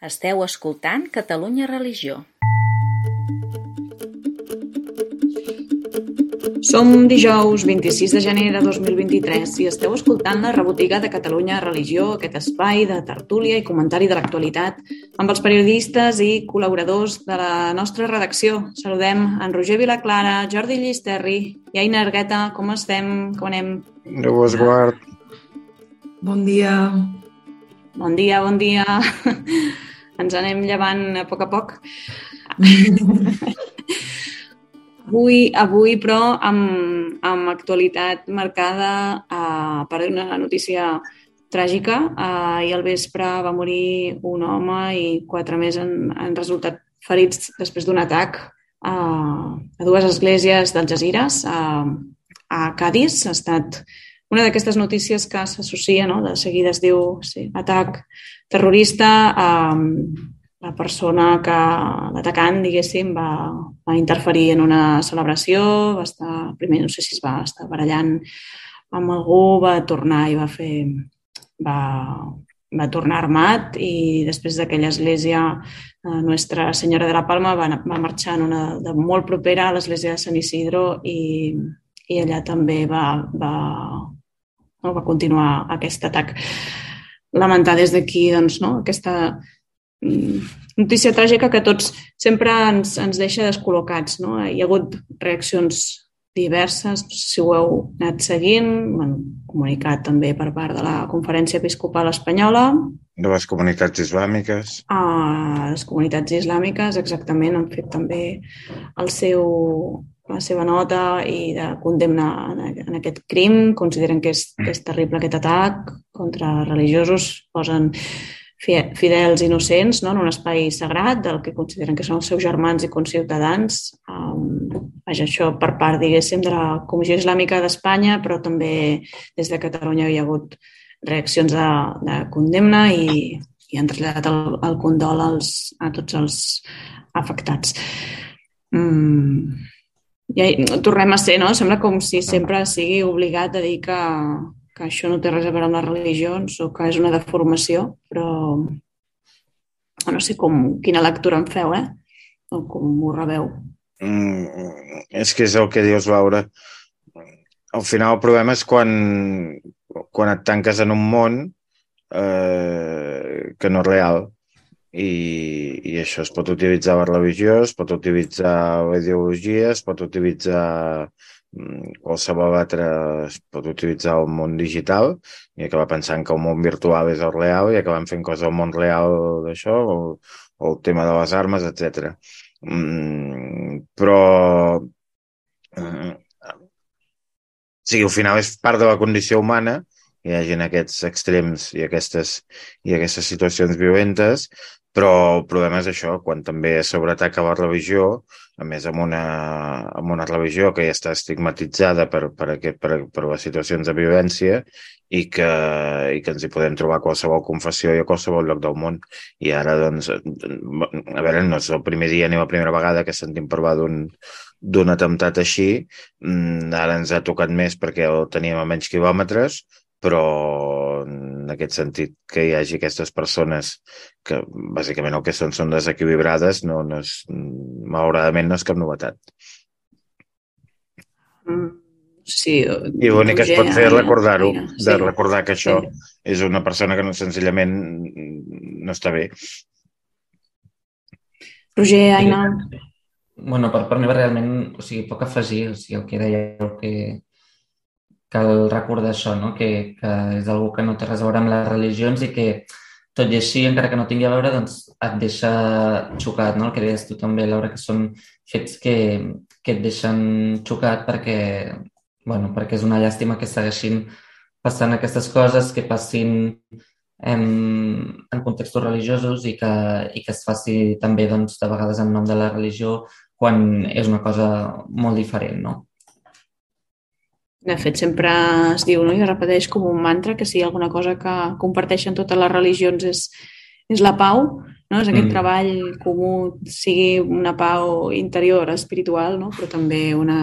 Esteu escoltant Catalunya Religió. Som dijous 26 de gener de 2023 i esteu escoltant la rebotiga de Catalunya Religió, aquest espai de tertúlia i comentari de l'actualitat amb els periodistes i col·laboradors de la nostra redacció. Saludem en Roger Vilaclara, Jordi Llisterri i Aina Argueta. Com estem? Com anem? Déu vos guard. Bon dia. Bon dia, bon dia. Ens anem llevant a poc a poc. Avui, avui però, amb, amb actualitat marcada uh, per una notícia tràgica. Uh, I al vespre va morir un home i quatre més han, han resultat ferits després d'un atac uh, a dues esglésies d'Algesires a, a Cádiz. Ha estat una d'aquestes notícies que s'associa, no? de seguida es diu sí, atac terrorista. Uh, la persona que, l'atacant, diguéssim, va, va interferir en una celebració, va estar, primer no sé si es va estar barallant amb algú, va tornar i va fer, va, va tornar armat i després d'aquella església eh, Nostra Senyora de la Palma va, va marxar en una de molt propera a l'església de Sant Isidro i, i allà també va, va, no, va continuar aquest atac. Lamentar des d'aquí doncs, no, aquesta Mm, notícia tràgica que tots sempre ens, ens deixa descol·locats. No? Hi ha hagut reaccions diverses, si ho heu anat seguint, bueno, comunicat també per part de la Conferència Episcopal Espanyola. De les comunitats islàmiques. Ah, les comunitats islàmiques, exactament, han fet també el seu, la seva nota i de condemna en aquest crim. Consideren que és, que és terrible aquest atac contra religiosos. Posen fidels innocents no? en un espai sagrat del que consideren que són els seus germans i conciutadans. Um, vaja, això per part, diguéssim, de la Comissió Islàmica d'Espanya, però també des de Catalunya hi ha hagut reaccions de, de condemna i, i han traslladat el, el condol als, a tots els afectats. Mm, ja, tornem a ser, no? Sembla com si sempre sigui obligat a dir que, que això no té res a veure amb les religions o que és una deformació, però no sé com, quina lectura en feu, eh? O com ho rebeu. Mm, és que és el que dius, Laura. Al final el problema és quan, quan et tanques en un món eh, que no és real. I, i això es pot utilitzar la religió, es pot utilitzar la ideologia, es pot utilitzar Mm, qualsevol altre es pot utilitzar el món digital i acabar pensant que el món virtual és el real i acabar fent coses al món real d'això o, o el tema de les armes, etc. Mm, però mm, sí, al final és part de la condició humana hi hagi aquests extrems i aquestes, i aquestes situacions violentes, però el problema és això, quan també sobreataca la religió, a més amb una, amb una religió que ja està estigmatitzada per, per, aquest, per, per les situacions de violència i que, i que ens hi podem trobar qualsevol confessió i a qualsevol lloc del món. I ara, doncs, a veure, no és el primer dia ni la primera vegada que sentim parlar d'un d'un atemptat així, mm, ara ens ha tocat més perquè el teníem a menys quilòmetres, però en aquest sentit que hi hagi aquestes persones que bàsicament el que són són desequilibrades, no, no és, malauradament no és cap novetat. Mm, sí, I l'únic que es pot fer és recordar-ho, sí. de recordar que això sí. és una persona que no, senzillament no està bé. Roger, Aina... Bueno, per part meva realment, o sigui, poc afegir, o sigui, el que deia, el que, cal recordar això, no? que, que és algú que no té res a veure amb les religions i que, tot i així, encara que no tingui a veure, doncs et deixa xocat, no? el que deies tu també, Laura, que són fets que, que et deixen xocat perquè, bueno, perquè és una llàstima que segueixin passant aquestes coses, que passin en, en contextos religiosos i que, i que es faci també doncs, de vegades en nom de la religió quan és una cosa molt diferent, no? De fet, sempre es diu no? i es repeteix com un mantra que si alguna cosa que comparteixen totes les religions és, és la pau, no? és aquest mm. treball comú, sigui una pau interior, espiritual, no? però també una,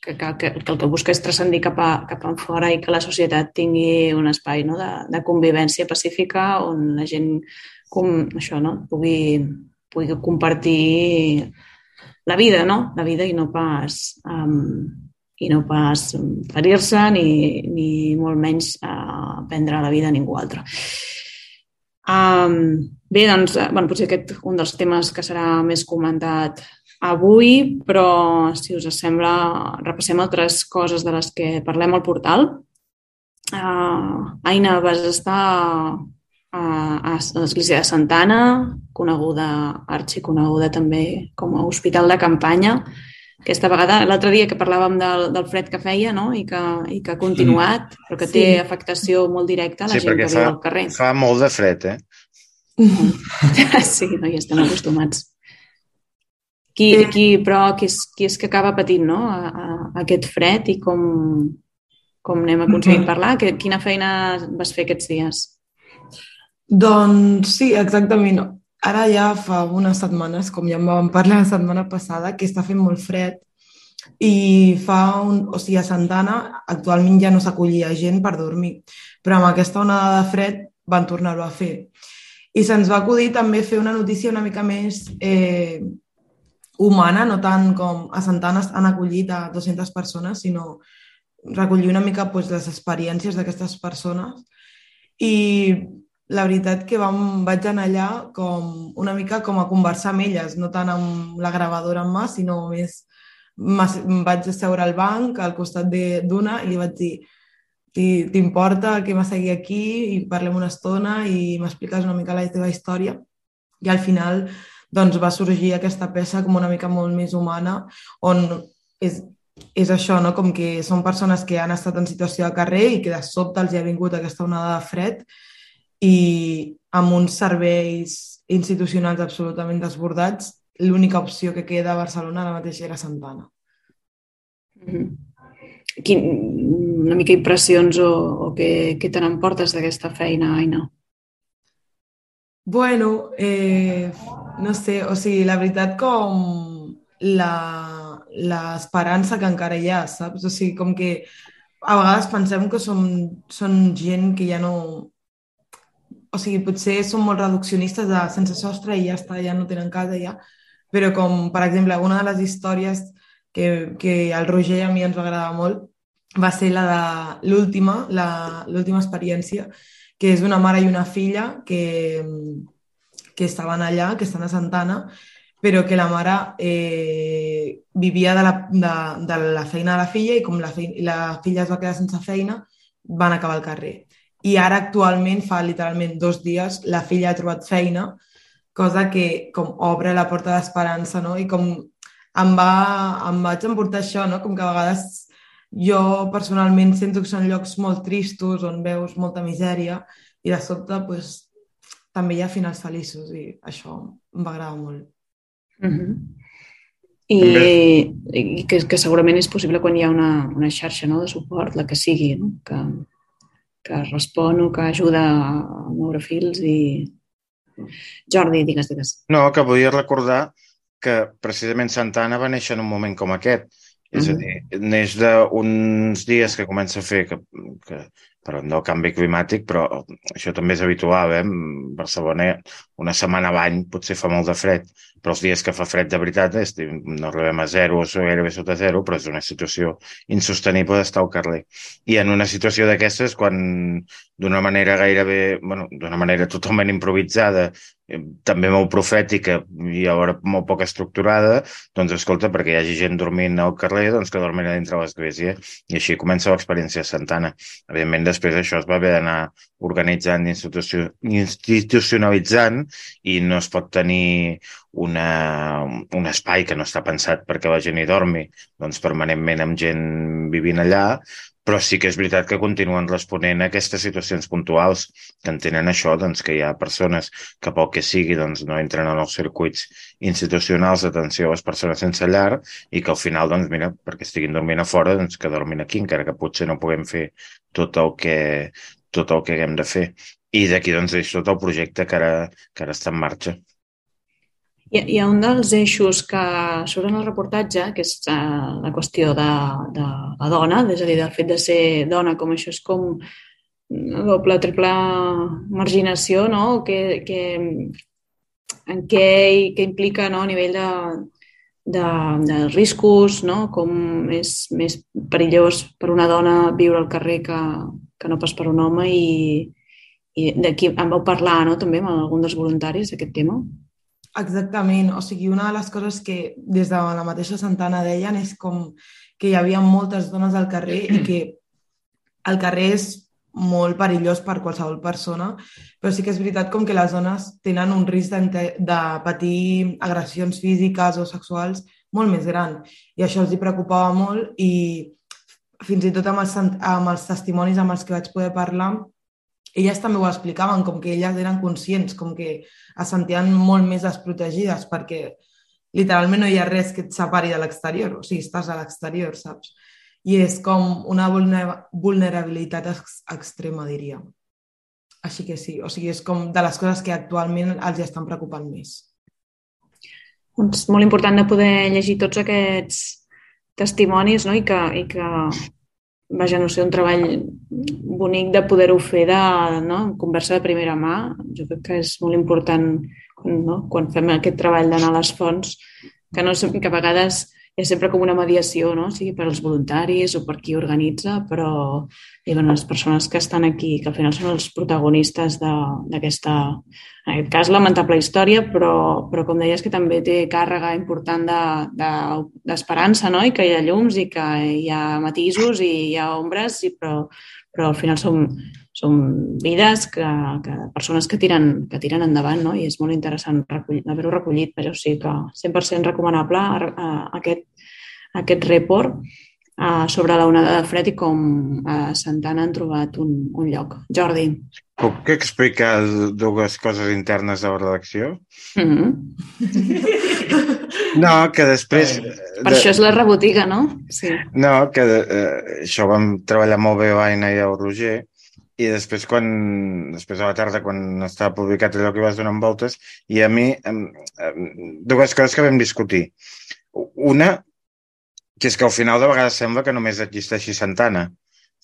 que, que, que, que el que busca és transcendir cap, a, cap a fora i que la societat tingui un espai no? de, de convivència pacífica on la gent com això, no? Pugui, pugui compartir la vida, no? La vida i no pas, um, i no pas ferir-se ni, ni molt menys uh, prendre la vida a ningú altre. Um, bé, doncs, bueno, potser aquest un dels temes que serà més comentat avui, però si us sembla repassem altres coses de les que parlem al portal. Uh, Aina, vas estar a, a l'església de Santana, coneguda, arxiconeguda també com a hospital de campanya. Aquesta vegada, l'altre dia que parlàvem del, del fred que feia no? I, que, i que ha continuat, mm. però que té sí. afectació molt directa a la sí, gent que fa, viu al carrer. fa molt de fred, eh? Sí, no hi estem acostumats qui, sí. qui, però qui és, qui és que acaba patint no? a, a, a aquest fred i com, com n'hem aconseguit mm -hmm. parlar? Que, quina feina vas fer aquests dies? Doncs sí, exactament. Ara ja fa unes setmanes, com ja en vam parlar la setmana passada, que està fent molt fred i fa un... O sigui, a Santana actualment ja no s'acollia gent per dormir, però amb aquesta onada de fred van tornar-ho a fer. I se'ns va acudir també fer una notícia una mica més eh, humana, no tant com a Santana han acollit a 200 persones, sinó recollir una mica pues, les experiències d'aquestes persones. I la veritat que vam, vaig anar allà com, una mica com a conversar amb elles, no tant amb la gravadora en mà, sinó més vaig asseure al banc al costat d'una i li vaig dir t'importa que m'assegui aquí i parlem una estona i m'expliques una mica la teva història i al final doncs va sorgir aquesta peça com una mica molt més humana, on és, és això, no? com que són persones que han estat en situació de carrer i que de sobte els hi ha vingut aquesta onada de fred i amb uns serveis institucionals absolutament desbordats, l'única opció que queda a Barcelona ara mateix era Santana. Mm -hmm. Quin, una mica impressions o, o què, què te n'emportes d'aquesta feina, Aina? Bueno, eh, no sé, o sigui, la veritat com l'esperança que encara hi ha, saps? O sigui, com que a vegades pensem que som, són gent que ja no... O sigui, potser són molt reduccionistes de sense sostre i ja està, ja no tenen casa ja, però com, per exemple, una de les històries que, que al Roger a mi ens va agradar molt va ser la de l'última, l'última experiència, que és una mare i una filla que, que estaven allà, que estan a Santana, però que la mare eh, vivia de la, de, de la feina de la filla i com la, feina, la filla es va quedar sense feina, van acabar al carrer. I ara actualment, fa literalment dos dies, la filla ha trobat feina, cosa que com obre la porta d'esperança, no? I com em, va, em vaig emportar això, no? Com que a vegades jo personalment sento que són llocs molt tristos on veus molta misèria i de sobte pues, també hi ha finals feliços i això em va agradar molt. Mm -hmm. I, i que, que segurament és possible quan hi ha una, una xarxa no, de suport, la que sigui, no? que, que respon o que ajuda a moure fils i... Jordi, digues, digues. No, que volia recordar que precisament Santana va néixer en un moment com aquest és a dir, neix d'uns dies que comença a fer que, que parlem del canvi climàtic, però això també és habitual, eh? Barcelona una setmana abans potser fa molt de fred, però els dies que fa fred de veritat és, no arribem a zero o gairebé sota zero, però és una situació insostenible d'estar al carrer. I en una situació d'aquestes, quan d'una manera gairebé, bueno, d'una manera totalment improvisada, també molt profètica i alhora molt poc estructurada, doncs escolta, perquè hi hagi gent dormint al carrer, doncs que dormin a dintre l'església. I així comença l'experiència de Santana. Evidentment, després això es va haver d'anar organitzant, institucionalitzant i no es pot tenir una, un espai que no està pensat perquè la gent hi dormi doncs permanentment amb gent vivint allà, però sí que és veritat que continuen responent a aquestes situacions puntuals que entenen això, doncs, que hi ha persones que pel que sigui doncs, no entren en els circuits institucionals d'atenció a les persones sense llar i que al final, doncs, mira, perquè estiguin dormint a fora, doncs, que dormin aquí, encara que potser no puguem fer tot el que, tot el que haguem de fer. I d'aquí, doncs, és tot el projecte que ara, que ara està en marxa. Hi ha, un dels eixos que surt en el reportatge, que és uh, la qüestió de, de la dona, és a dir, del fet de ser dona, com això és com doble, triple marginació, no? Que, que, en què, què implica no? a nivell de, de, de riscos, no? com és més perillós per una dona viure al carrer que, que no pas per un home i, i d'aquí em vau parlar no? també amb algun dels voluntaris d'aquest tema. Exactament, o sigui, una de les coses que des de la mateixa Santana deien és com que hi havia moltes dones al carrer i que el carrer és molt perillós per qualsevol persona, però sí que és veritat com que les dones tenen un risc de, de patir agressions físiques o sexuals molt més gran. I això els hi preocupava molt i fins i tot amb els, amb els testimonis amb els que vaig poder parlar, elles també ho explicaven, com que elles eren conscients, com que es sentien molt més desprotegides perquè literalment no hi ha res que et separi de l'exterior, o sigui, estàs a l'exterior, saps? I és com una vulnerabilitat ex extrema, diria. Així que sí, o sigui, és com de les coses que actualment els estan preocupant més. És molt important de poder llegir tots aquests testimonis no? I, que, i que vaja, no sé, un treball bonic de poder-ho fer de no? conversa de primera mà. Jo crec que és molt important no? quan fem aquest treball d'anar a les fonts, que, no, que a vegades és sempre com una mediació, no? sigui per als voluntaris o per qui organitza, però i, bueno, les persones que estan aquí, que al final són els protagonistes d'aquesta, en aquest cas, lamentable història, però, però com deies que també té càrrega important d'esperança, de, de, no? i que hi ha llums i que hi ha matisos i hi ha ombres, i, però, però al final som, som vides que, que persones que tiren, que tiren endavant, no? i és molt interessant haver-ho recollit, però sí que 100% recomanable a, aquest, aquest report uh, sobre la onada de fred i com a Santana han trobat un, un lloc. Jordi. Puc explicar dues coses internes de la redacció? Mm -hmm. No, que després... Per de... això és la rebotiga, no? Sí. No, que eh, això vam treballar molt bé a l'Aina i a Roger, i després, quan, després a la tarda, quan estava publicat allò que vas donant voltes, i a mi, dues coses que vam discutir. Una, que és que al final de vegades sembla que només existeixi Santana.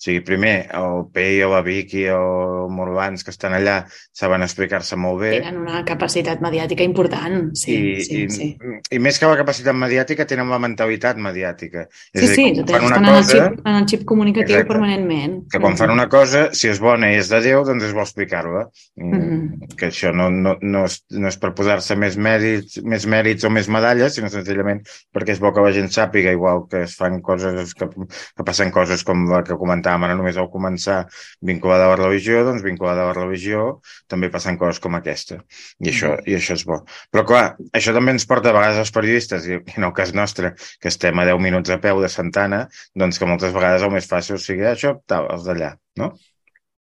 O sigui, primer, el Pei o la Vicky o el Morlans que estan allà saben explicar-se molt bé. Tenen una capacitat mediàtica important, sí. I, sí, i, sí. I més que la capacitat mediàtica, tenen la mentalitat mediàtica. És sí, dir, sí, fan una cosa, en, el xip, en el xip comunicatiu exacte, permanentment. Que quan fan una cosa, si és bona i és de Déu, doncs es vol explicar-la. Mm -hmm. Que això no, no, no, és, no és per posar-se més mèrits, més mèrits o més medalles, sinó senzillament perquè és bo que la gent sàpiga, igual que es fan coses, que, que passen coses com la que comentava ara només al començar vinculada a la religió, doncs vinculada a la religió també passen coses com aquesta. I això, mm. i això és bo. Però clar, això també ens porta a vegades als periodistes, i en el cas nostre, que estem a 10 minuts a peu de Santana, doncs que moltes vegades el més fàcil sigui això, tal, els d'allà, no?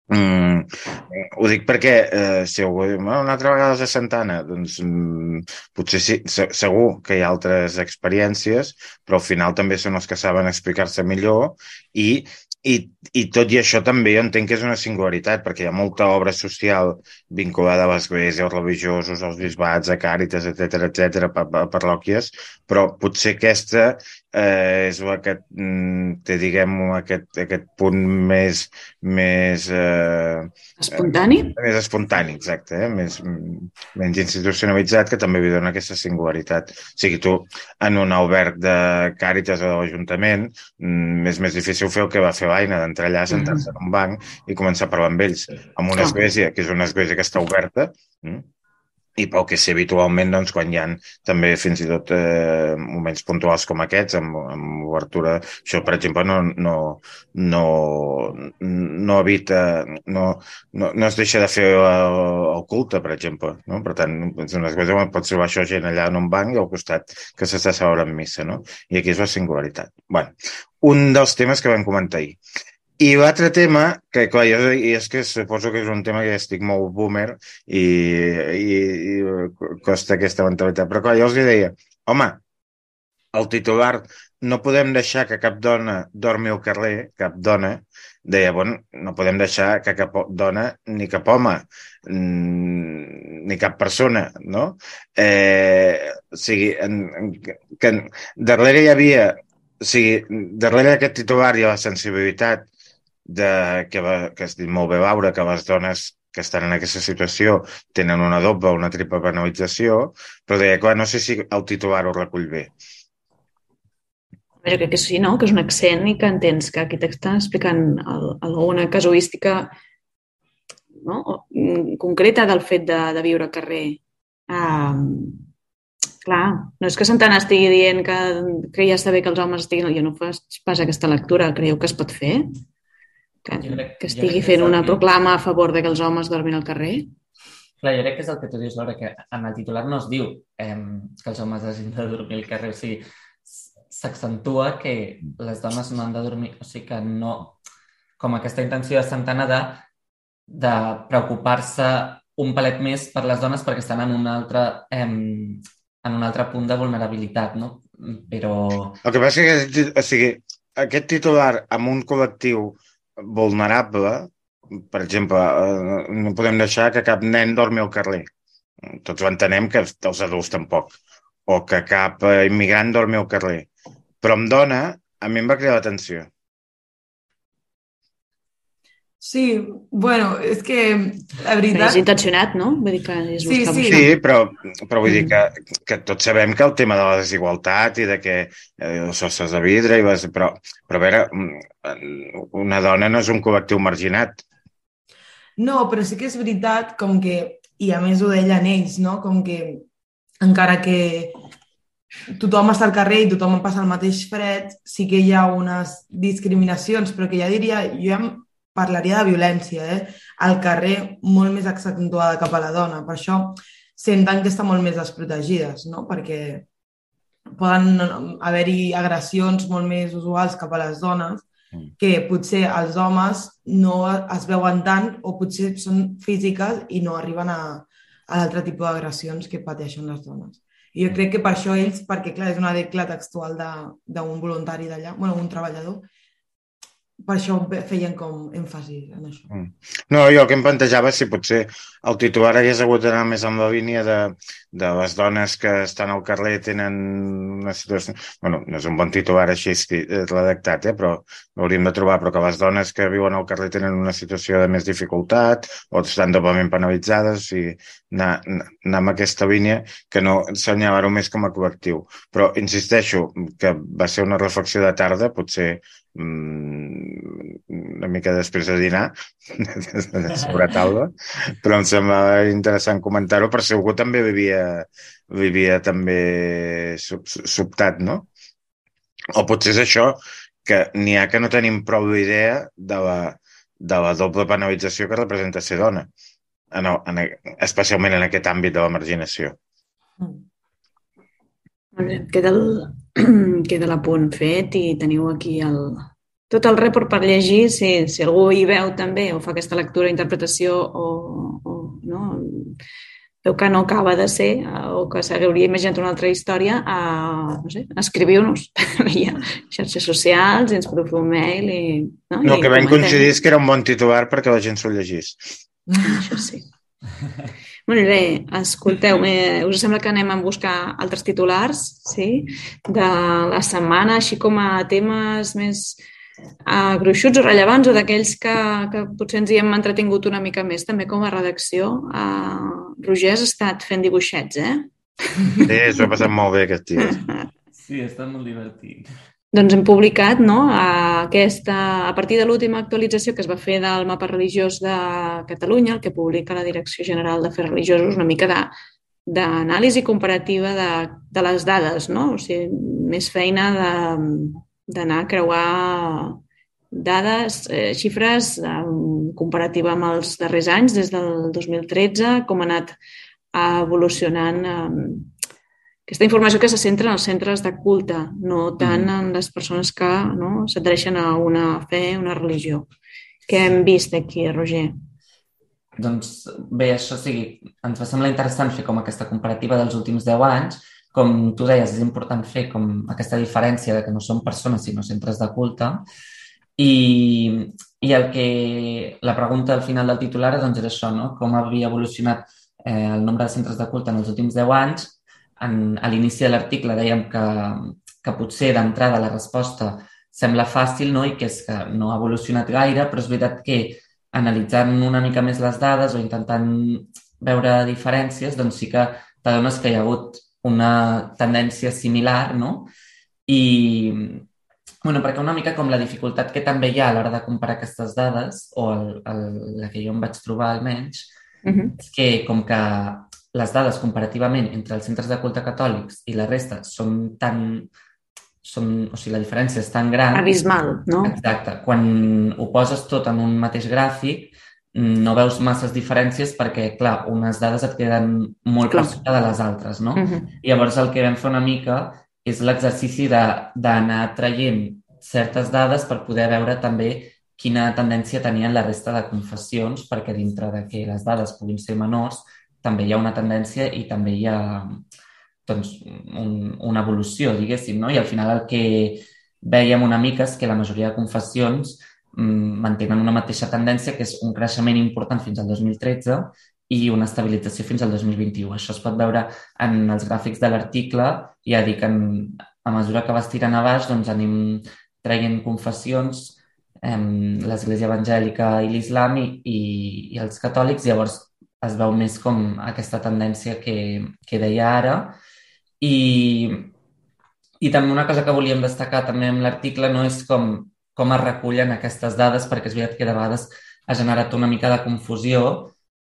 Mm, ho dic perquè eh, si algú diu una altra vegada és a Santana, doncs mm, potser sí, segur que hi ha altres experiències, però al final també són els que saben explicar-se millor i i, I tot i això també jo entenc que és una singularitat, perquè hi ha molta obra social vinculada a l'Església, als religiosos, als bisbats, a càritas, etc etc a parròquies, però potser aquesta eh, és la que mm, té, diguem, aquest, aquest punt més... més eh, espontani? Eh, més espontani, exacte, eh? més, menys institucionalitzat, que també li dona aquesta singularitat. O sigui, tu, en un alberg de Càritas o de l'Ajuntament, mm, és més difícil fer el que va fer l'Aina, d'entrar allà, sentar-se en un banc i començar a parlar amb ells. En una església, que és una església que està oberta, mm, i pel que sé habitualment, doncs, quan hi ha també fins i tot eh, moments puntuals com aquests, amb, amb obertura, això, per exemple, no, no, no, no evita, no, no, no es deixa de fer el, el culte, per exemple. No? Per tant, és una cosa on pots trobar això gent allà en un banc i al costat que s'està celebrant missa, no? I aquí és la singularitat. bueno, un dels temes que vam comentar ahir. I l'altre tema, que clar, jo, i és que suposo que és un tema que estic molt boomer i, i, i costa aquesta mentalitat, però clar, jo els deia, home, el titular, no podem deixar que cap dona dormi al carrer, cap dona, deia, bueno, no podem deixar que cap dona ni cap home mm, ni cap persona, no? Eh, o sigui, en, en, que darrere hi havia o sigui, darrere d'aquest titular hi ha la sensibilitat de, que, va, que has dit molt bé, Laura, que les dones que estan en aquesta situació tenen una doble o una triple penalització, però deia, clar, no sé si el titular ho recull bé. Jo crec que sí, no? Que és un accent i que entens que aquí t'està explicant el, alguna casuística no? Mm, concreta del fet de, de viure al carrer. Um, clar, no és que Santana estigui dient que, que ja està bé que els homes estiguin... Jo no fas pas aquesta lectura, creieu que es pot fer? Que, crec, que estigui fent una proclama a favor de que els homes dormin al carrer? Clar, jo crec que és el que tu dius, Laura, que en el titular no es diu eh, que els homes hagin de dormir al carrer. O sigui, s'accentua que les dones no han de dormir, o sigui que no, com aquesta intenció de Santana de, de preocupar-se un palet més per les dones perquè estan en un altre, em, en un altre punt de vulnerabilitat, no? Però... El que passa és que o sigui, aquest titular amb un col·lectiu vulnerable, per exemple, eh, no podem deixar que cap nen dormi al carrer. Tots ho entenem que els adults tampoc. O que cap immigrant dormi al carrer. Però amb dona, a mi em va cridar l'atenció. Sí, bueno, és que la veritat... Però és intencionat, no? Vull dir que és sí, sí. sí, però, però vull dir que, que tots sabem que el tema de la desigualtat i de que eh, els sostres de vidre, i les, però, però a veure, mm, una dona no és un col·lectiu marginat. No, però sí que és veritat com que, i a més ho deien ells, no? com que encara que tothom està al carrer i tothom passa el mateix fred, sí que hi ha unes discriminacions, però que ja diria, jo ja parlaria de violència, eh? al carrer molt més accentuada cap a la dona. Per això senten que estan molt més desprotegides, no? perquè poden haver-hi agressions molt més usuals cap a les dones mm. que potser els homes no es veuen tant o potser són físiques i no arriben a, a l'altre tipus d'agressions que pateixen les dones. I jo crec que per això ells, perquè clar, és una decla textual d'un voluntari d'allà, bueno, un treballador, per això feien com èmfasi en això. Mm. No, jo el que em plantejava si potser el titular hagués hagut d'anar més en la línia de, de les dones que estan al carrer tenen una situació... bueno, no és un bon titular així redactat, eh, però l'hauríem de trobar, però que les dones que viuen al carrer tenen una situació de més dificultat o estan doblement penalitzades, sigui, anar, anar amb aquesta línia que no assenyalar-ho més com a col·lectiu. Però insisteixo que va ser una reflexió de tarda, potser una mica després de dinar, sobre taula, però em sembla interessant comentar-ho, per si algú també vivia, vivia també sobtat, no? O potser és això, que n'hi ha que no tenim prou idea de la, de la doble penalització que representa ser dona, en, en, especialment en aquest àmbit de la marginació. Queda el, queda l'apunt fet i teniu aquí el, tot el report per llegir, si, si algú hi veu també o fa aquesta lectura, interpretació o, o no, veu que no acaba de ser o que s'hauria imaginat una altra història, a, no sé, escriviu-nos via xarxes socials, ens podeu fer un mail i... No, no I que vam coincidir és que era un bon titular perquè la gent s'ho llegís. Això sí. Molt bé, escolteu, eh, us sembla que anem a buscar altres titulars sí? de la setmana, així com a temes més uh, gruixuts o rellevants o d'aquells que, que potser ens hi hem entretingut una mica més també com a redacció. Uh, Roger has estat fent dibuixets, eh? Sí, s'ho ha passat molt bé aquest dia. Sí, ha estat molt divertit. Doncs hem publicat no, aquesta, a partir de l'última actualització que es va fer del mapa religiós de Catalunya, el que publica la Direcció General d'Afers Religiosos, una mica de d'anàlisi comparativa de, de les dades, no? O sigui, més feina d'anar a creuar dades, eh, xifres eh, comparativa amb els darrers anys, des del 2013, com ha anat evolucionant eh, aquesta informació que se centra en els centres de culte, no tant mm. en les persones que no, s'adreixen a una fe, una religió. Què hem vist aquí, Roger? Doncs bé, això sí, ens va semblar interessant fer com aquesta comparativa dels últims 10 anys. Com tu deies, és important fer com aquesta diferència de que no són persones sinó centres de culte. I, i el que, la pregunta al final del titular doncs, era això, no? com havia evolucionat eh, el nombre de centres de culte en els últims 10 anys en, a l'inici de l'article dèiem que, que potser d'entrada la resposta sembla fàcil no? i que és que no ha evolucionat gaire, però és veritat que analitzant una mica més les dades o intentant veure diferències, doncs sí que t'adones que hi ha hagut una tendència similar, no? I, bueno, perquè una mica com la dificultat que també hi ha a l'hora de comparar aquestes dades, o el, el, la que jo em vaig trobar almenys, uh -huh. és que com que les dades comparativament entre els centres de culte catòlics i la resta són tan són, o sigui, la diferència és tan gran... Abismal, no? Exacte. Quan ho poses tot en un mateix gràfic, no veus masses diferències perquè, clar, unes dades et queden molt clar. per sota de les altres, no? Uh -huh. Llavors, el que vam fer una mica és l'exercici d'anar traient certes dades per poder veure també quina tendència tenien la resta de confessions, perquè dintre de que les dades puguin ser menors, també hi ha una tendència i també hi ha doncs, un, una evolució, diguéssim, no? I al final el que veiem una mica és que la majoria de confessions Mm, mantenen una mateixa tendència, que és un creixement important fins al 2013 i una estabilització fins al 2021. Això es pot veure en els gràfics de l'article, ja dic, en, a mesura que vas tirant a baix, doncs anem traient confessions, eh, l'Església Evangèlica i l'Islam i, i, i els catòlics, llavors es veu més com aquesta tendència que, que deia ara. I, I també una cosa que volíem destacar també amb l'article no és com com es recullen aquestes dades, perquè és veritat que de vegades ha generat una mica de confusió,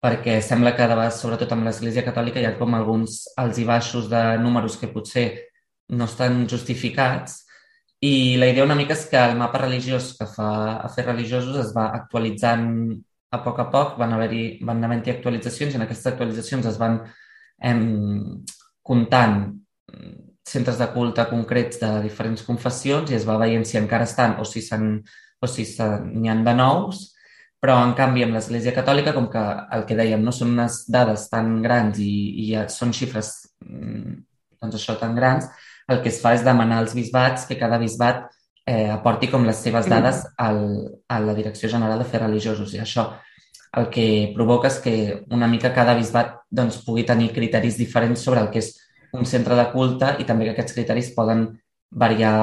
perquè sembla que de vegades, sobretot amb l'Església Catòlica, hi ha com alguns alts i baixos de números que potser no estan justificats, i la idea una mica és que el mapa religiós que fa a fer religiosos es va actualitzant a poc a poc, van haver-hi van haver actualitzacions i en aquestes actualitzacions es van em, comptant centres de culte concrets de diferents confessions i es va veient si encara estan o si o si n'hi han de nous, però en canvi amb l'Església Catòlica, com que el que dèiem no són unes dades tan grans i, i són xifres mm, doncs això tan grans, el que es fa és demanar als bisbats que cada bisbat eh, aporti com les seves dades al, a la Direcció General de Fers Religiosos i això el que provoca és que una mica cada bisbat doncs, pugui tenir criteris diferents sobre el que és un centre de culte i també que aquests criteris poden variar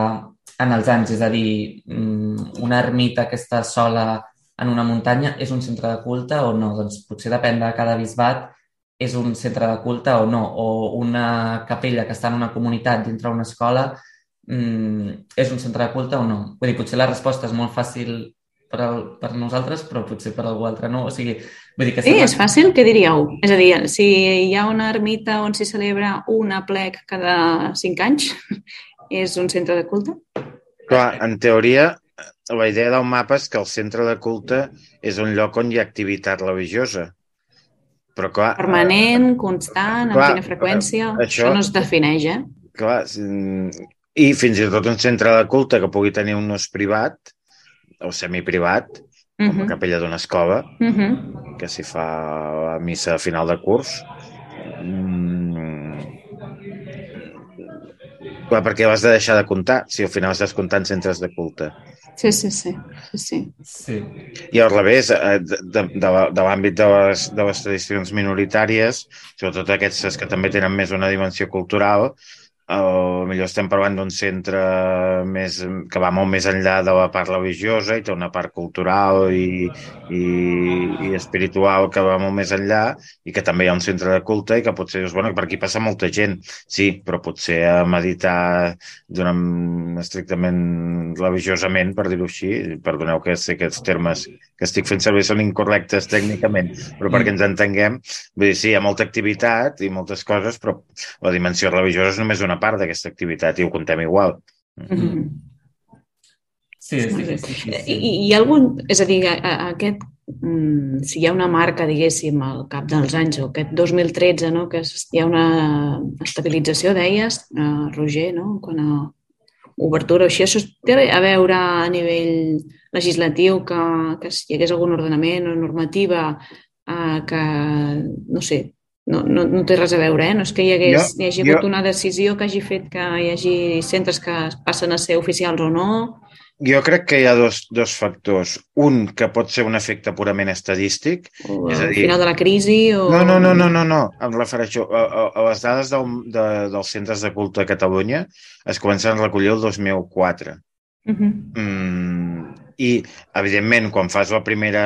en els anys. És a dir, mm, una ermita que està sola en una muntanya és un centre de culte o no? Doncs potser depèn de cada bisbat és un centre de culte o no. O una capella que està en una comunitat dintre d'una escola mm, és un centre de culte o no? Vull dir, potser la resposta és molt fàcil per, al, per nosaltres, però potser per algú altre no. O sigui, vull dir que... Sí, és fàcil, què diríeu? És a dir, si hi ha una ermita on s'hi celebra una plec cada cinc anys, és un centre de culte? Clar, en teoria, la idea del mapa és que el centre de culte és un lloc on hi ha activitat religiosa. Però clar... Permanent, constant, amb clar, quina freqüència... Això, això no es defineix, eh? Clar, i fins i tot un centre de culte que pugui tenir un ús privat, o semiprivat, com uh -huh. la capella d'una escola, uh -huh. que s'hi fa la missa a final de curs. Mm... Clar, perquè l'has de deixar de comptar si al final estàs comptant centres de culte. Sí, sí, sí. sí, sí. sí. I al revés, eh, de, de, de, de l'àmbit de, les, de les tradicions minoritàries, sobretot aquestes que també tenen més una dimensió cultural, o millor estem parlant d'un centre més, que va molt més enllà de la part religiosa i té una part cultural i, i, i espiritual que va molt més enllà i que també hi ha un centre de culte i que potser dius, bueno, per aquí passa molta gent, sí, però potser a meditar d'una estrictament religiosament, per dir-ho així, perdoneu que sé que els termes que estic fent servir són incorrectes tècnicament, però perquè ens entenguem, vull dir, sí, hi ha molta activitat i moltes coses, però la dimensió religiosa és només una part d'aquesta activitat i ho contem igual. Mm -hmm. Sí, sí, sí. sí, sí. I, I hi ha algun... És a dir, a, a aquest, mm, si hi ha una marca, diguéssim, al cap dels anys, o aquest 2013, no?, que hi ha una estabilització, deies, uh, Roger, no?, quan a obertura o així, això té a veure a nivell legislatiu que, que si hi hagués algun ordenament o normativa eh, que, no sé, no, no, no té res a veure, eh? no és que hi, hagués, jo, hi hagi jo, hagut una decisió que hagi fet que hi hagi centres que passen a ser oficials o no. Jo crec que hi ha dos, dos factors. Un, que pot ser un efecte purament estadístic. O és a dir... final de la crisi o... No, no, no, no, no, no. em refereixo a, a, a les dades del, de, dels centres de culte a Catalunya es comencen a recollir el 2004. Uh -huh. Mm, I, evidentment, quan fas la primera,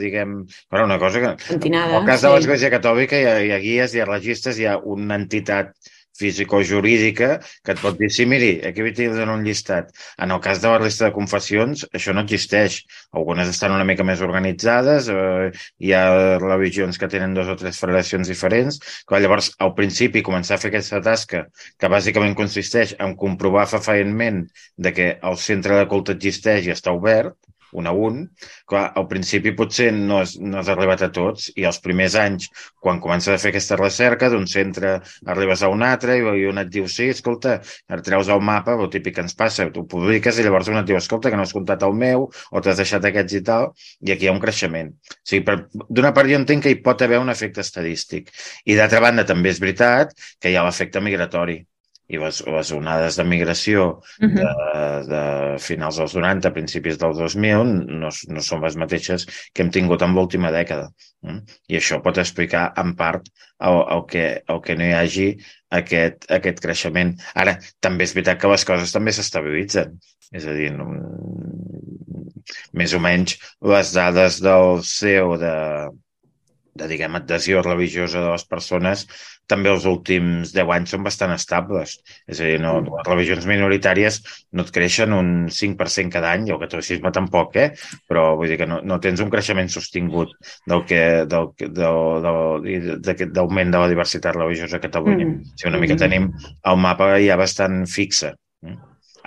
diguem... Bueno, una cosa que... Pentinada, En el cas de sí. l'Església Catòlica hi ha, hi ha guies, hi ha registres, hi ha una entitat físico-jurídica que et pot dir, sí, miri, aquí de donar un llistat. En el cas de la resta de confessions, això no existeix. Algunes estan una mica més organitzades, eh, hi ha religions que tenen dos o tres federacions diferents, que llavors, al principi, començar a fer aquesta tasca, que bàsicament consisteix en comprovar fefaentment de que el centre de culte existeix i està obert, un a un, clar, al principi potser no has, no has arribat a tots i els primers anys, quan comences a fer aquesta recerca d'un centre arribes a un altre i un et diu, sí, escolta, ara treus el mapa, el típic que ens passa, tu publiques i llavors un et diu, escolta, que no has comptat el meu o t'has deixat aquests i tal, i aquí hi ha un creixement. O sigui, d'una part jo entenc que hi pot haver un efecte estadístic. I d'altra banda també és veritat que hi ha l'efecte migratori i les, les onades de migració Uh -huh. de, de finals dels 90, principis del 2000, no, no són les mateixes que hem tingut en l'última dècada. Mm? I això pot explicar, en part, el, el, que, el que no hi hagi aquest, aquest creixement. Ara, també és veritat que les coses també s'estabilitzen. És a dir, no, més o menys les dades del CEO de, de diguem, adhesió religiosa de les persones també els últims 10 anys són bastant estables. És a dir, no, les religions minoritàries no et creixen un 5% cada any, i el catolicisme tampoc, eh? però vull dir que no, no tens un creixement sostingut del que, del, del, del, d'aquest- d'augment de la diversitat religiosa a Catalunya. Mm. Mm. O sigui, una mica tenim el mapa ja bastant fixe. Mm?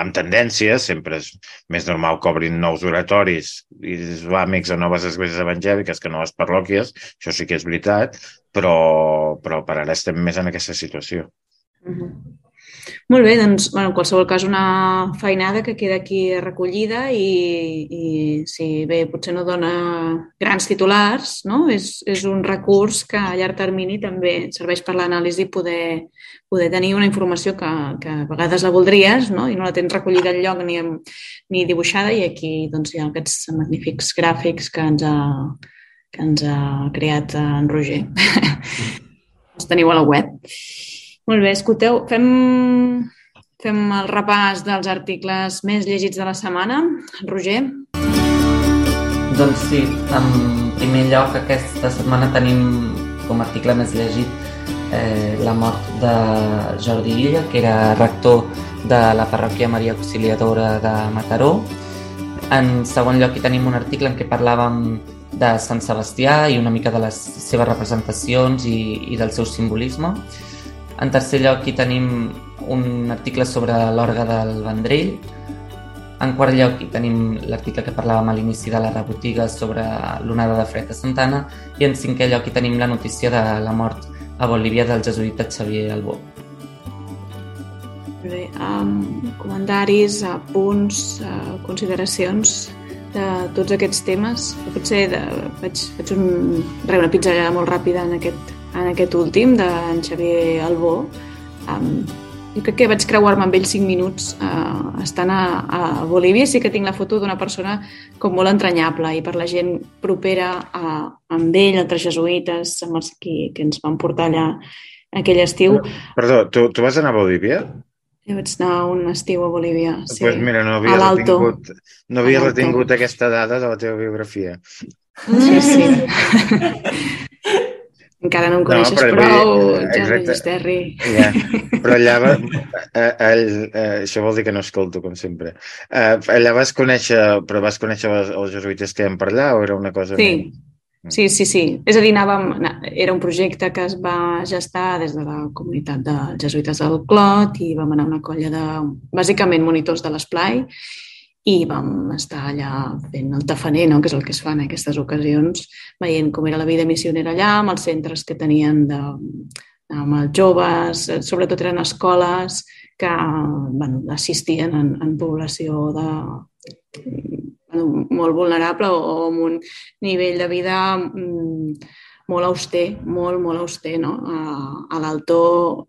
Amb tendències, sempre és més normal que obrin nous oratoris islàmics a noves esglésies evangèliques que noves parròquies, això sí que és veritat, però, però per ara estem més en aquesta situació. Mhm. Molt bé, doncs, bueno, en qualsevol cas, una feinada que queda aquí recollida i, i sí, bé, potser no dona grans titulars, no? És, és un recurs que a llarg termini també serveix per l'anàlisi poder, poder tenir una informació que, que a vegades la voldries no? i no la tens recollida enlloc ni, amb- ni dibuixada i aquí doncs, hi ha aquests magnífics gràfics que ens ha, que ens ha creat en Roger. Els teniu a la web. Molt bé, escolteu, fem, fem el repàs dels articles més llegits de la setmana. Roger? Doncs sí, en primer lloc aquesta setmana tenim com a article més llegit eh, la mort de Jordi Illa, que era rector de la parròquia Maria Auxiliadora de Mataró. En segon lloc hi tenim un article en què parlàvem de Sant Sebastià i una mica de les seves representacions i, i del seu simbolisme. En tercer lloc hi tenim un article sobre l'orgue del Vendrell, en quart lloc hi tenim l'article que parlàvem a l'inici de la rebotiga sobre l'onada de fred a Santana i en cinquè lloc hi tenim la notícia de la mort a Bolívia del jesuïta Xavier Albó. Bé, um, comentaris, apunts, uh, consideracions de tots aquests temes. Potser de, faig, faig un, re, una pinzellada molt ràpida en aquest, en aquest últim, d'en Xavier Albó. Um, jo crec que vaig creuar-me amb ell 5 minuts uh, estant a, a Bolívia. Sí que tinc la foto d'una persona com molt entranyable i per la gent propera a, amb ell, altres jesuïtes, amb els que, que ens van portar allà aquell estiu. Perdó, tu, tu vas anar a Bolívia? Jo vaig anar un estiu a Bolívia. Sí. Sí. pues mira, no havia, retingut, no havia retingut aquesta dada de la teva biografia. Sí, sí. Encara no em coneixes però no, vull prou, Jordi exacte. Gisterri. Ja, però allà va, eh, ell, eh, això vol dir que no escolto, com sempre. Eh, allà vas conèixer, però vas conèixer els, els jesuïtes que vam parlar o era una cosa... Sí. més? Sí, sí, sí. És a dir, anàvem, era un projecte que es va gestar des de la comunitat de jesuïtes del Clot i vam anar a una colla de, bàsicament, monitors de l'esplai i vam estar allà fent el tafaner, no? que és el que es fa en aquestes ocasions, veient com era la vida missionera allà, amb els centres que tenien de, amb els joves, eh, sobretot eren escoles que bueno, assistien en, en població de, bueno, molt vulnerable o, o amb un nivell de vida mm, molt auster, molt, molt auster. No? A, a l'Altó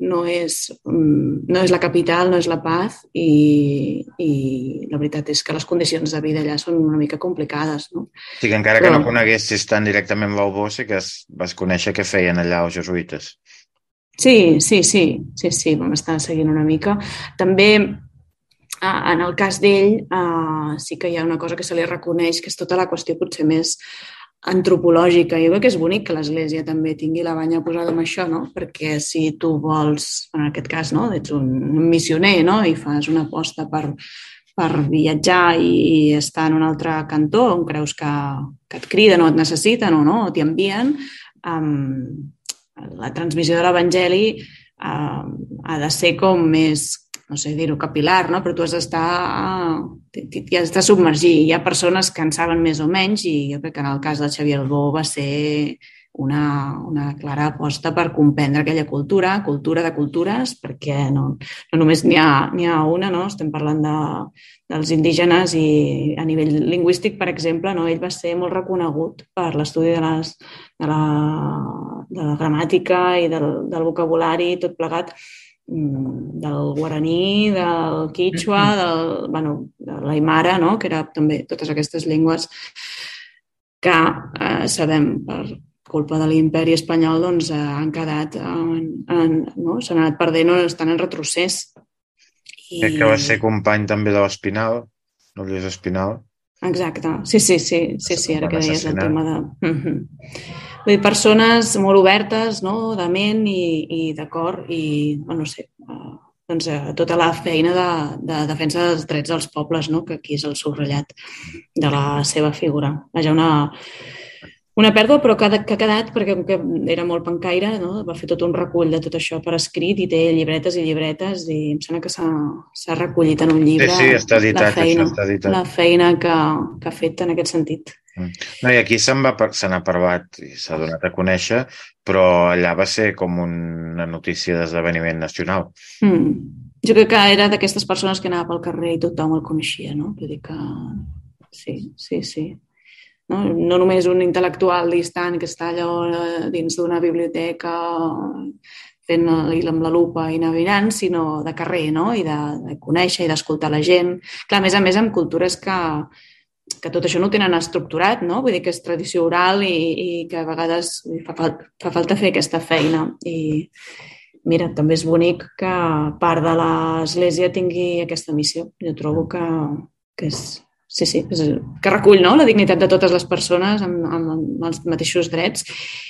no, és, mm, no és la capital, no és la paz i, i la veritat és que les condicions de vida allà són una mica complicades. No? Sí, que encara que Però- no coneguessis tan directament l'Albó, sí que es, vas conèixer què feien allà els jesuïtes. Sí, sí, sí, sí, sí, vam estar seguint una mica. També en el cas d'ell, uh, sí que hi ha una cosa que se li reconeix, que és tota la qüestió potser més antropològica. Jo crec que és bonic que l'Església també tingui la banya posada amb això, no? Perquè si tu vols, en aquest cas, no? ets un missioner no? i fas una aposta per, per viatjar i estar en un altre cantó on creus que, que et criden o et necessiten o no, o t'hi envien, um, la transmissió de l'Evangeli uh, ha de ser com més no sé dir-ho, capilar, no? però tu has d'estar i has de submergir. Hi ha persones que en saben més o menys i jo crec que en el cas del Xavier Albó va ser una, una clara aposta per comprendre aquella cultura, cultura de cultures, perquè no, no només n'hi ha, ha una, no? estem parlant de, dels indígenes i a nivell lingüístic, per exemple, no? ell va ser molt reconegut per l'estudi de, les, de, la, de la gramàtica i del, del vocabulari, tot plegat, del guaraní, del quichua, del, bueno, de l'aimara, no? que era també totes aquestes llengües que eh, sabem per culpa de l'imperi espanyol doncs, eh, han quedat, en, en, no? s'han anat perdent o estan en retrocés. I... Crec que va ser company també de l'Espinal, no Lluís Espinal. Exacte, sí, sí, sí, sí, sí, ara que deies el tema de... Uh -huh. Vull dir, persones molt obertes, no?, de ment i, i de cor i, bueno, no sé, uh, doncs, uh, tota la feina de, de defensa dels drets dels pobles, no?, que aquí és el subratllat de la seva figura. Vaja, una, una pèrdua, però que, que ha quedat, perquè que era molt pencaire, no? va fer tot un recull de tot això per escrit i té llibretes i llibretes i em sembla que s'ha recollit en un llibre sí, sí, està editat, la feina, està editat. la feina que, que ha fet en aquest sentit. Mm. No, i aquí se n'ha parlat i s'ha donat a conèixer, però allà va ser com una notícia d'esdeveniment nacional. Mm. Jo crec que era d'aquestes persones que anava pel carrer i tothom el coneixia, no? Vull dir que sí, sí, sí. No, no només un intel·lectual distant que està allò eh, dins d'una biblioteca fent amb la lupa i navegant, sinó de carrer, no? I de, de conèixer i d'escoltar la gent. Clar, a més a més, amb cultures que, que tot això no ho tenen estructurat, no? Vull dir que és tradició oral i, i que a vegades fa, fa falta fer aquesta feina. I mira, també és bonic que part de l'Església tingui aquesta missió. Jo trobo que, que és, Sí, sí, és, que recull no? la dignitat de totes les persones amb, amb els mateixos drets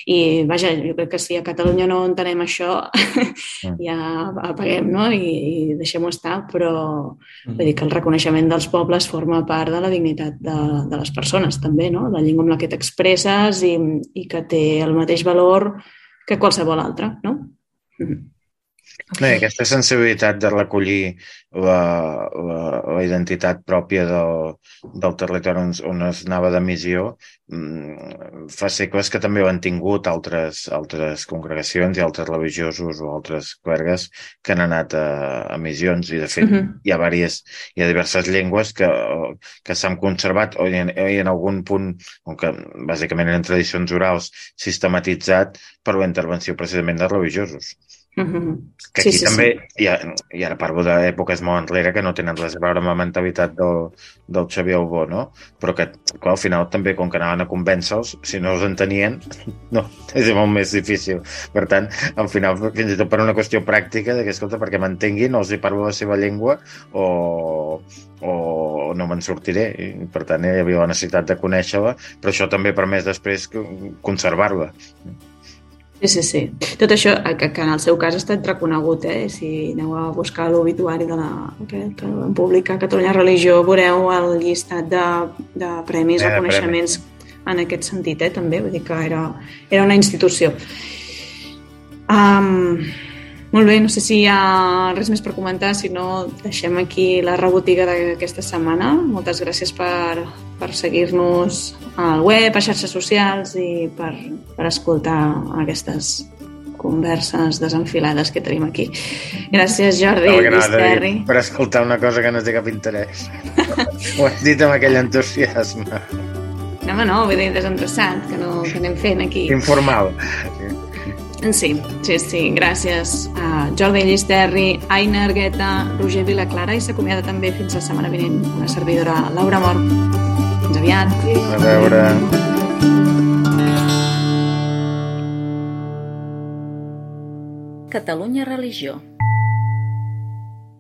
i vaja, jo crec que si a Catalunya no entenem això mm. ja apaguem no? i, i deixem-ho estar, però mm. vull dir que el reconeixement dels pobles forma part de la dignitat de, de les persones també, no? la llengua amb la que t'expresses i, i que té el mateix valor que qualsevol altra. No? Mm. No, aquesta sensibilitat de recollir la, la, la identitat pròpia del, del territori on, on es anava de missió mm, fa segles que també ho han tingut altres, altres congregacions i altres religiosos o altres clergues que han anat a, a missions i de fet uh -huh. hi ha diverses, hi ha diverses llengües que, que s'han conservat o en, o en algun punt, o que bàsicament eren tradicions orals, sistematitzat per la intervenció precisament de religiosos. Que aquí sí, sí, també, sí. I, i ara parlo d'èpoques molt enrere que no tenen res a veure amb la mentalitat del, del Xavier Albó, no? Però que, clar, al final també, com que anaven a convèncer-los, si no els entenien, no, és molt més difícil. Per tant, al final, fins i tot per una qüestió pràctica, de que, escolta, perquè m'entenguin, o els hi parlo la seva llengua, o, o no me'n sortiré. I, per tant, hi havia la necessitat de conèixer-la, però això també permès després conservar-la. Sí, sí, sí. Tot això, eh, que, que en el seu cas ha estat reconegut, eh? si aneu a buscar l'obituari de la, que, que vam publicar Catalunya Religió, veureu el llistat de, de premis, eh, reconeixements premi. en aquest sentit, eh? també, vull dir que era, era una institució. Um, molt bé, no sé si hi ha res més per comentar, si no deixem aquí la rebotiga d'aquesta setmana. Moltes gràcies per, per seguir-nos al web, a xarxes socials i per, per escoltar aquestes converses desenfilades que tenim aquí. Gràcies, Jordi Misterri. Per escoltar una cosa que no té cap interès. Ho has dit amb aquell entusiasme. No, home, no, vull dir desinteressat, que, no, que anem fent aquí. Informal. Sí, sí, sí, gràcies a Jordi Llisterri, Aina Argueta, Roger Vilaclara i s'acomiada també fins la setmana vinent una servidora Laura Mor. Fins aviat. A veure. Catalunya Religió